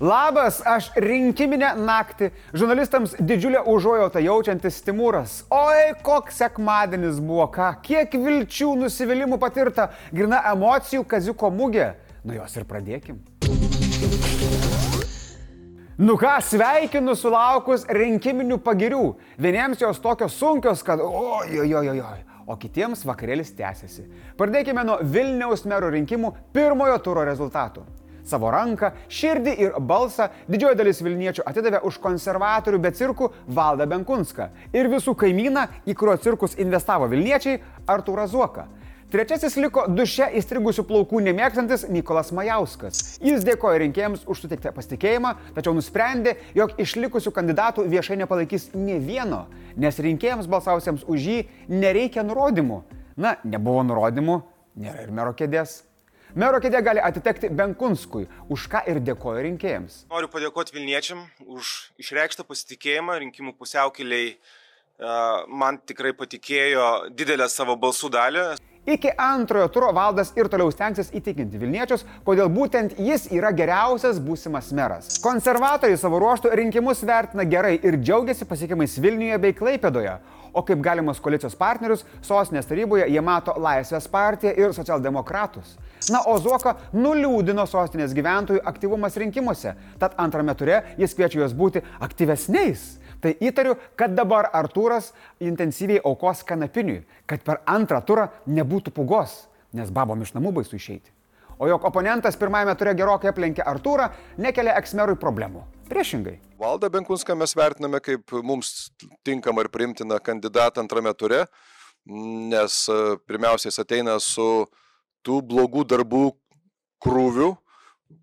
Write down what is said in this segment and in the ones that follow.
Labas, aš rinkiminę naktį, žurnalistams didžiulę užuojautą jaučiantis Timūras. Oi, koks sekmadienis buvo, ką, kiek vilčių, nusivylimų patirta, grina emocijų kaziuko mugė. Nu jos ir pradėkim. Nu ką, sveikinu sulaukus rinkiminių pagirių. Vieniems jos tokios sunkios, kad ojojojoj, o kitiems vakarėlis tęsiasi. Pradėkime nuo Vilniaus mero rinkimų pirmojo turo rezultatų. Savo ranką, širdį ir balsą didžioji dalis Vilniečių atidavė už konservatorių be cirkų Valdą Benkunską ir visų kaimyną, į kurio cirkus investavo Vilniečiai, Artūrą Zuoką. Trečiasis liko duše įstrigusių plaukų nemėgstantis Nikolas Majauskas. Jis dėkoja rinkėjams už suteiktą pasitikėjimą, tačiau nusprendė, jog išlikusių kandidatų viešai nepalaikys ne vieno, nes rinkėjams balsausiems už jį nereikia nurodymų. Na, nebuvo nurodymų, nėra ir mero kėdės. Mero kėdė gali atitekti Benkunskui, už ką ir dėkoju rinkėjams. Noriu padėkoti Vilniečiam už išreikštą pasitikėjimą rinkimų pusiaukeliai. Man tikrai patikėjo didelę savo balsų dalį. Iki antrojo turo valdas ir toliau stengsis įtikinti Vilniečius, kodėl būtent jis yra geriausias būsimas meras. Konservatoriai savo ruoštų rinkimus vertina gerai ir džiaugiasi pasiekimais Vilniuje bei Klaipėdoje. O kaip galimas koalicijos partnerius, sostinės taryboje jie mato Laisvės partiją ir socialdemokratus. Na, o Zuoka nuliūdino sostinės gyventojų aktyvumas rinkimuose, tad antrame ture jis kviečia juos būti aktyvesniais. Tai įtariu, kad dabar Artūras intensyviai aukos kanapiniui, kad per antrą turą nebūtų pugos, nes babom iš namų baisu išeiti. O jog oponentas pirmajame turė gerokai aplenkė Artūrą, nekelia eksmerui problemų. Priešingai. Valdą Benkunską mes vertiname kaip mums tinkamą ir primtiną kandidatą antrame ture, nes e, pirmiausiai jis ateina su tų blogų darbų krūviu,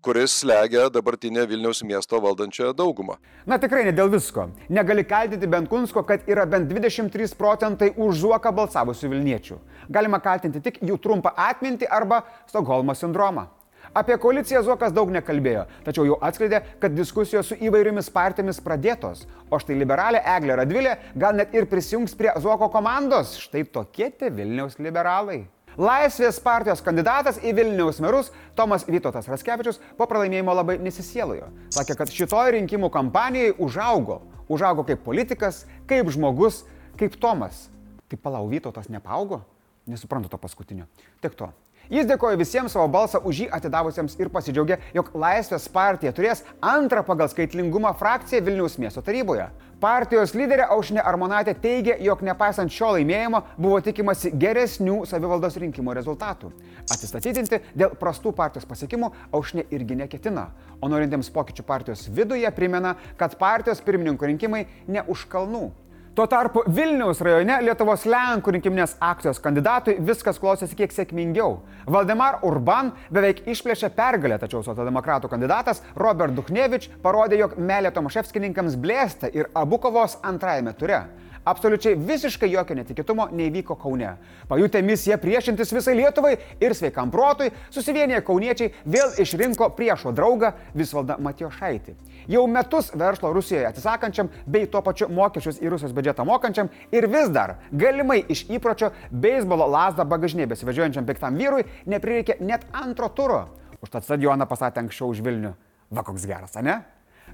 kuris slegia dabartinę Vilniaus miesto valdančią daugumą. Na tikrai ne dėl visko. Negali kaltinti Benkunsko, kad yra bent 23 procentai už Zuoką balsavusių Vilniečių. Galima kaltinti tik jų trumpą atmintį arba Stokholmo sindromą. Apie koaliciją Zuokas daug nekalbėjo, tačiau jau atskleidė, kad diskusijos su įvairiomis partijomis pradėtos. O štai liberalė Eglė Radvilė gal net ir prisijungs prie Zuoko komandos. Štai tokie tie Vilniaus liberalai. Laisvės partijos kandidatas į Vilniaus merus Tomas Vytautas Raskevičius po pralaimėjimo labai nesisėlojo. Sakė, kad šitoj rinkimų kampanijai užaugo. Užaugo kaip politikas, kaip žmogus, kaip Tomas. Tai palau Vytautas nepaugo? Nesuprantu to paskutinio. Tik to. Jis dėkoja visiems savo balsą už jį atidavusiems ir pasidžiaugė, jog Laisvės partija turės antrą pagal skaitlingumą frakciją Vilniaus miesto taryboje. Partijos lyderė Aušinė Armonaitė teigia, jog nepaisant šio laimėjimo buvo tikimasi geresnių savivaldos rinkimų rezultatų. Atsistatydinti dėl prastų partijos pasiekimų Aušinė irgi neketina, o norintiems pokyčių partijos viduje primena, kad partijos pirmininko rinkimai ne už kalnų. Tuo tarpu Vilniaus rajone Lietuvos Lenkų rinkiminės akcijos kandidatui viskas klostėsi kiek sėkmingiau. Valdemar Urban beveik išplėšė pergalę, tačiau socialdemokratų kandidatas Robert Duchnevič parodė, jog melė Tomaševskininkams blėsta ir abu kovos antrajame ture. Absoliučiai visiškai jokio netikėtumo neįvyko Kaune. Pajutę misiją priešintis visai Lietuvai ir sveikam protui, susivienyje kauniečiai vėl išrinko priešo draugą Visvaldą Matijošaitį. Jau metus verslo Rusijoje atsisakančiam bei tuo pačiu mokesčius į Rusijos biudžetą mokančiam ir vis dar galimai iš įpročio beisbolo lasdą bagažinė besivažiuojančiam piktam vyrui neprireikė net antro turo. Užtat stadioną pasatė anksčiau už Vilnių. Va koks geras, ne?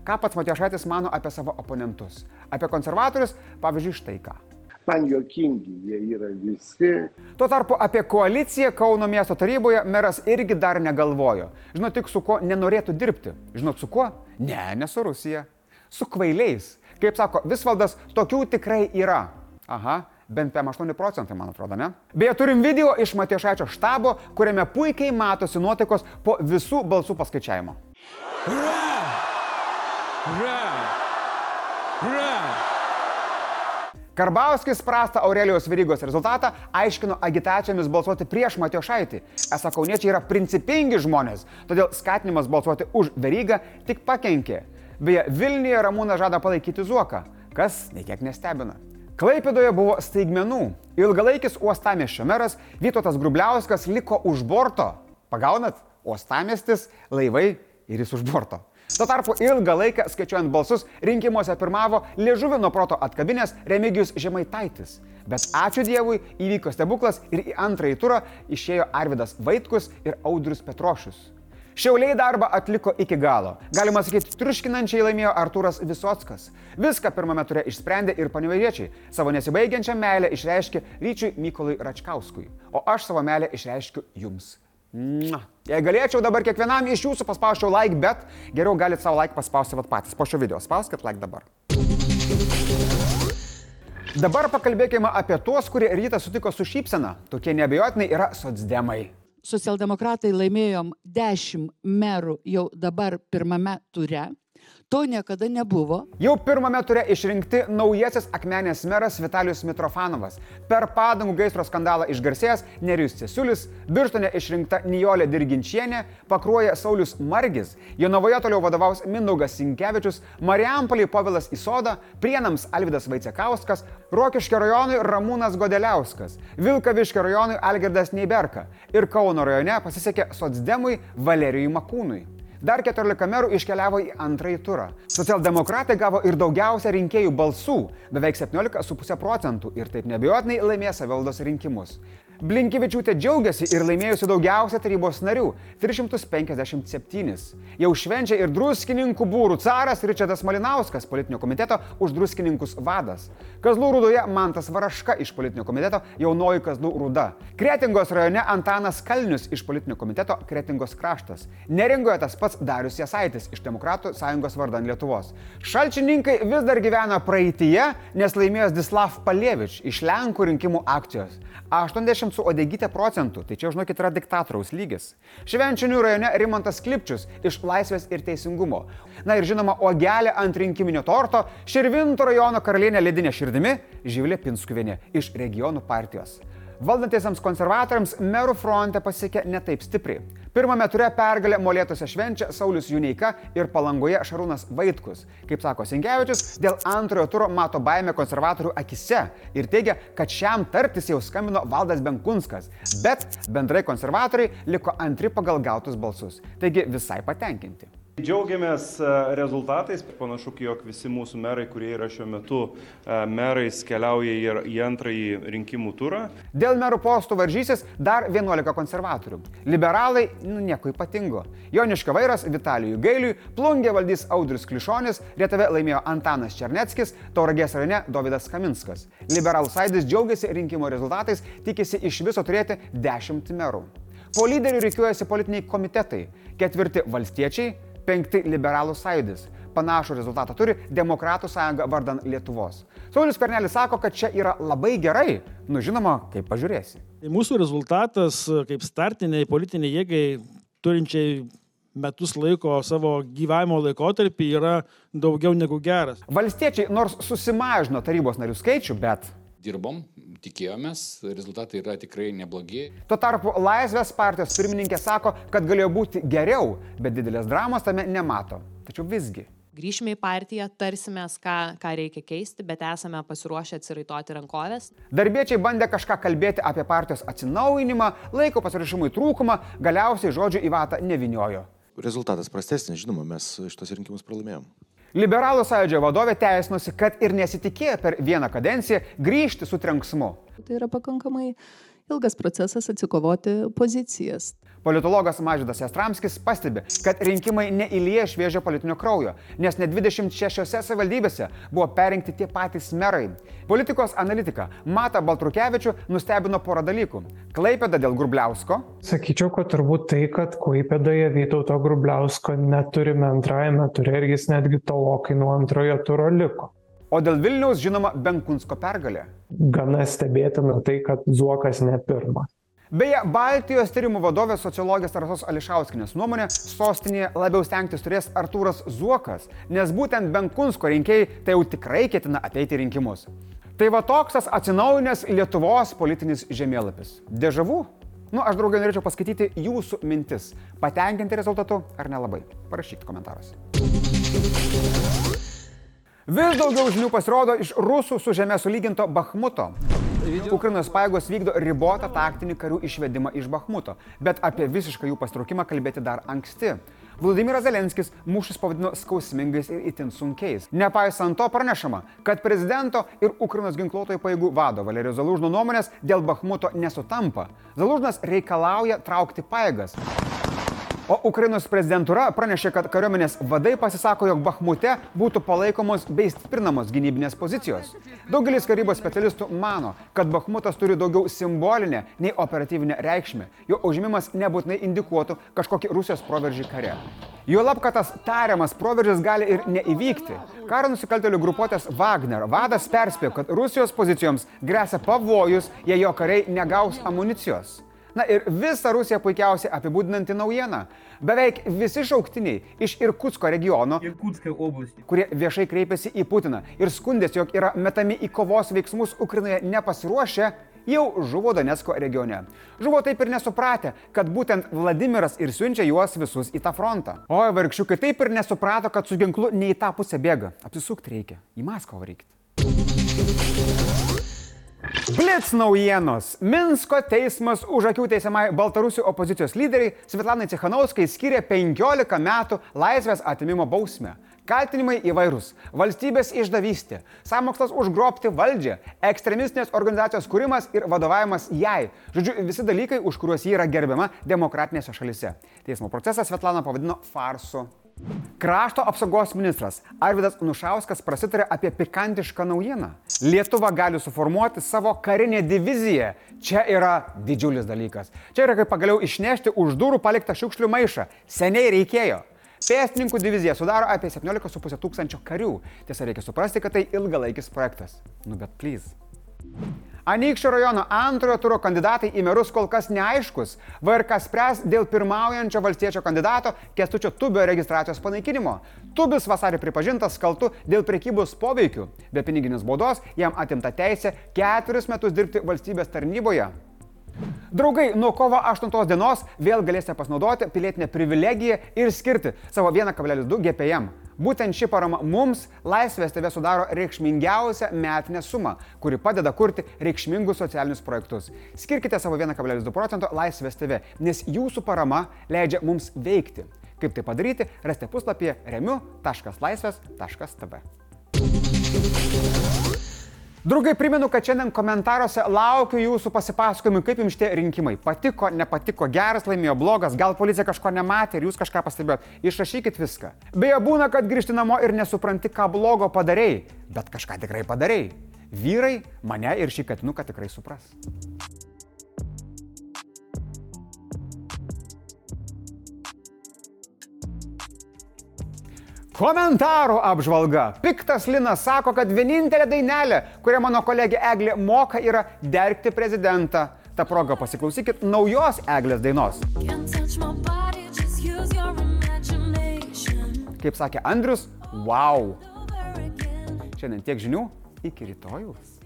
Ką pats Matijošaitis mano apie savo oponentus? Apie konservatorius, pavyzdžiui, štai ką. Man jokingi jie yra visi. Tuo tarpu apie koaliciją Kauno miesto taryboje meras irgi dar negalvojo. Žinot tik su kuo nenorėtų dirbti. Žinot su kuo? Ne, ne su Rusija. Su kvailiais. Kaip sako Visvaldas, tokių tikrai yra. Aha, bent 5-8 procentai, man atrodo, ne? Beje, turim video iš Matiešaičio štabo, kuriame puikiai matosi nuotaikos po visų balsų paskaičiavimo. Ura! Ura! Ura! Karbauskis prastą Aurelijos Verygos rezultatą aiškino agitacijomis balsuoti prieš Matiošaitį. Esą kauniečiai yra principingi žmonės, todėl skatinimas balsuoti už Verygą tik pakenkė. Beje, Vilniuje Ramūna žada palaikyti Zuoką, kas niekiek nestebina. Klaipėdoje buvo staigmenų. Ilgalaikis uostamieščio meras Vytautas Grubliauskas liko už borto. Pagaunat? Uostamiestis, laivai ir jis už borto. Tuo tarpu ilgą laiką skaičiuojant balsus rinkimuose pirmavo liežuvį nuo proto atkabinės Remigijus Žemaitaitis. Bet ačiū Dievui įvyko stebuklas ir į antrąjį turą išėjo Arvidas Vaitkus ir Audrius Petrošius. Šiauliai darbą atliko iki galo. Galima sakyti, triuškinančiai laimėjo Artūras Visockas. Viską pirmame turė išsprendė ir panevežiečiai. Savo nesibaigiančią meilę išreiškė ryčiui Mykolui Račkauskui. O aš savo meilę išreiškiu jums. Jei galėčiau dabar kiekvienam iš jūsų paspausčiau like, bet geriau galite savo like paspausti vat patys. Po šio video spauskit like dabar. Dabar pakalbėkime apie tuos, kurie rytą sutiko su šypsena. Tokie nebejotinai yra socdemai. Socialdemokratai laimėjom 10 merų jau dabar pirmame ture. To niekada nebuvo. Jau pirmame ture išrinkti naujasis akmenės meras Vitalijus Mitrofanovas. Per padangų gaisro skandalą išgarsėjęs Nerius Cesiulis, Birštone išrinkta Nijolė Dirginčienė, pakruoja Saulis Margis, Jonavoje toliau vadovaus Mindaugas Sinkevičius, Marijampolį Povilas Isoda, Prienams Alvidas Vaicekauskas, Rokiškio rajonui Ramūnas Godeliauskas, Vilkaviškio rajonui Algirdas Neiberka ir Kauno rajone pasisekė Sotsdemui Valerijui Makūnui. Dar 14 merų iškeliavo į antrąjį turą. Socialdemokratai gavo ir daugiausia rinkėjų balsų - beveik 17,5 procentų ir taip nebejotinai laimės savivaldos rinkimus. Blinkevičiūtė džiaugiasi ir laimėjusi daugiausia tarybos narių - 357. Jau švenčia ir druskininkų būrų caras Ričardas Malinauskas, politinio komiteto už druskininkus vadas. Kazlų rūdoje Mantas Varaška iš politinio komiteto jaunoji Kazlų rūda. Kretingos rajone Antanas Kalnius iš politinio komiteto Kretingos kraštas. Neringoje tas pats Darius Jasaitis iš Demokratų sąjungos vardan Lietuvos. Šalčininkai vis dar gyvena praeitie, nes laimėjo Dislav Palievič iš Lenkų rinkimų akcijos. 80 su odegytė procentų, tai čia žinokit yra diktatoriaus lygis. Švenčinių rajone Rimantas Klipčius iš Laisvės ir Teisingumo. Na ir žinoma, ogelė ant rinkiminio torto Širvinto rajono karalienė ledinė širdimi Žyvilė Pinskuvienė iš regionų partijos. Valdantiesiams konservatoriams merų fronte pasiekė netaip stipriai. Pirmame ture pergalę molėtose švenčia Saulis Juneika ir palangoje Šarūnas Vaitkus. Kaip sako Sinkevičius, dėl antrojo turo mato baimę konservatorių akise ir teigia, kad šiam tartis jau skambino Valdas Benkunskas. Bet bendrai konservatoriai liko antri pagal gautus balsus. Taigi visai patenkinti. Džiaugiamės e, rezultatais. Panašu, jog visi mūsų merai, kurie yra šiuo metu e, merais, keliauja į, į antrąjį rinkimų turą. Dėl merų postų varžysis dar 11 konservatorių. Liberalai nu, nieko ypatingo. Joniška vairas Vitalijui Gailiui, plungė valdys Audrius Klišonis, Lietuvė laimėjo Antanas Černeckis, Tauragės rajone Davidas Kaminskas. Liberalų sąjūdis džiaugiasi rinkimo rezultatais, tikisi iš viso turėti 10 merų. Po lyderių reikiuojasi politiniai komitetai. Ketvirti valstiečiai, penkti liberalų sąjūdis. Panašų rezultatą turi Demokratų sąjunga vardan Lietuvos. Saulis Pernelis sako, kad čia yra labai gerai. Nu žinoma, kaip pažiūrėsi. Tai mūsų rezultatas kaip startiniai politiniai jėgai turinčiai metus laiko savo gyvavimo laikotarpį yra daugiau negu geras. Valstiečiai nors susimažino tarybos narių skaičių, bet dirbom, tikėjomės, rezultatai yra tikrai neblogi. Tuo tarpu Laisvės partijos pirmininkė sako, kad galėjo būti geriau, bet didelės dramos tame nemato. Tačiau visgi. Grįžime į partiją, tarsimės, ką, ką reikia keisti, bet esame pasiruošę atsiraitoti rankovės. Darbiečiai bandė kažką kalbėti apie partijos atsinaujinimą, laiko pasirašymui trūkumą, galiausiai žodžių į vatą neviniojo. Rezultatas prastesnis, žinoma, mes šitos rinkimus pralaimėjom. Liberalų sąjūdžio vadovė teisinosi, kad ir nesitikėjo per vieną kadenciją grįžti su trenksmu. Tai yra pakankamai ilgas procesas atsikovoti pozicijas. Politologas Mažydas Jastramskis pastebi, kad rinkimai neįlėja šviežio politinio kraujo, nes net 26 savivaldybėse buvo perinkti tie patys merai. Politikos analitika Mata Baltrukevičių nustebino porą dalykų. Klaipėda dėl Grubliausko. Sakyčiau, kad turbūt tai, kad Klaipėdoje Vytauto Grubliausko neturime antrajame turė ir jis netgi tolokai nuo antrojo turo liko. O dėl Vilniaus, žinoma, Benkunsko pergalė. Gana stebėtina tai, kad Zuokas ne pirmas. Beje, Baltijos tyrimų vadovės sociologės Rasos Ališauskinės nuomonė, sostinėje labiau stengtis turės Artūras Zuokas, nes būtent Benkunsko rinkėjai tai jau tikrai ketina ateiti rinkimus. Tai va toks tas atsinaujinęs Lietuvos politinis žemėlapis. Dežavų? Nu, aš draugai norėčiau paskaityti jūsų mintis. Patenkinti rezultatu ar nelabai? Parašykite komentaruose. Vis daugiau žinių pasirodo iš rusų su žemė sulyginto Bahmuto. Ukrainos pajėgos vykdo ribotą taktinį karių išvedimą iš Bahmuto, bet apie visišką jų pastraukimą kalbėti dar anksti. Vladimiras Zelenskis mūšius pavadino skausmingais ir itin sunkiais. Nepaisant to pranešama, kad prezidento ir Ukrainos ginkluotojų pajėgų vado Valerijos Zalužno nuomonės dėl Bahmuto nesutampa. Zalužnas reikalauja traukti pajėgas. O Ukrainos prezidentūra pranešė, kad kariuomenės vadai pasisako, jog Bahmute būtų palaikomos bei stiprinamos gynybinės pozicijos. Daugelis karybos specialistų mano, kad Bahmutas turi daugiau simbolinę nei operatyvinę reikšmę. Jo užimimas nebūtinai indikuotų kažkokį Rusijos proveržį kare. Juolab, kad tas tariamas proveržis gali ir neįvykti. Karo nusikaltėlių grupuotės Wagner vadas perspėjo, kad Rusijos pozicijoms grėsia pavojus, jei jo kariai negaus amunicijos. Na ir visą Rusiją puikiausiai apibūdinanti naujiena. Beveik visi šauktiniai iš Irkutsko regiono, kurie viešai kreipėsi į Putiną ir skundėsi, jog yra metami į kovos veiksmus Ukrainoje nepasiruošę, jau žuvo Donetsko regione. Žuvo taip ir nesupratę, kad būtent Vladimiras ir siunčia juos visus į tą frontą. O vargšiukai taip ir nesuprato, kad su ginklu ne į tą pusę bėga. Apsisukti reikia. Į Maskvą varykit. Blitz naujienos. Minsko teismas už akių teisiamai Baltarusių opozicijos lyderiai Svetlanai Cechanauskai skiria 15 metų laisvės atimimo bausmę. Kaltinimai įvairūs - valstybės išdavystė, samokslas užgrobti valdžią, ekstremistinės organizacijos kūrimas ir vadovavimas jai. Žodžiu, visi dalykai, už kuriuos ji yra gerbiama demokratinėse šalise. Teismo procesą Svetlana pavadino farsu. Krašto apsaugos ministras Arvidas Nušauskas prasitarė apie pikantišką naujieną. Lietuva gali suformuoti savo karinę diviziją. Čia yra didžiulis dalykas. Čia yra kaip pagaliau išnešti už durų paliktą šiukšlių maišą. Seniai reikėjo. Pėstininkų divizija sudaro apie 17,5 tūkstančio karių. Tiesa, reikia suprasti, kad tai ilgalaikis projektas. Nu bet plys. Anykščio rajono antrojo turo kandidatai į merus kol kas neaiškus. VRK spręs dėl pirmaujančio valstiečio kandidato Kestučio Tubio registracijos panaikinimo. Tubis vasarį pripažintas kaltu dėl prekybos poveikių. Be piniginės baudos jam atimta teisė keturis metus dirbti valstybės tarnyboje. Draugai, nuo kovo 8 dienos vėl galėsite pasinaudoti pilietinę privilegiją ir skirti savo 1,2 GPM. Būtent ši parama mums Laisvės TV sudaro reikšmingiausią metinę sumą, kuri padeda kurti reikšmingus socialinius projektus. Skirkite savo 1,2 procento Laisvės TV, nes jūsų parama leidžia mums veikti. Kaip tai padaryti, rasite puslapyje remiu.laisvės.tv. Draugai, primenu, kad šiandien komentaruose laukiu jūsų pasipasakojimų, kaip jums šitie rinkimai. Patiko, nepatiko, geras laimėjo, blogas, gal policija kažko nematė ir jūs kažką pastebėjot. Išrašykit viską. Beje, būna, kad grįžti namo ir nesupranti, ką blogo padarėjai, bet kažką tikrai padarėjai. Vyrai mane ir šį katinuką tikrai supras. Komentarų apžvalga. Piktas Linas sako, kad vienintelė dainelė, kurią mano kolegė Eglė moka, yra dergti prezidentą. Ta proga pasiklausykit naujos Eglės dainos. Kaip sakė Andrius, wow. Šiandien tiek žinių, iki rytojus.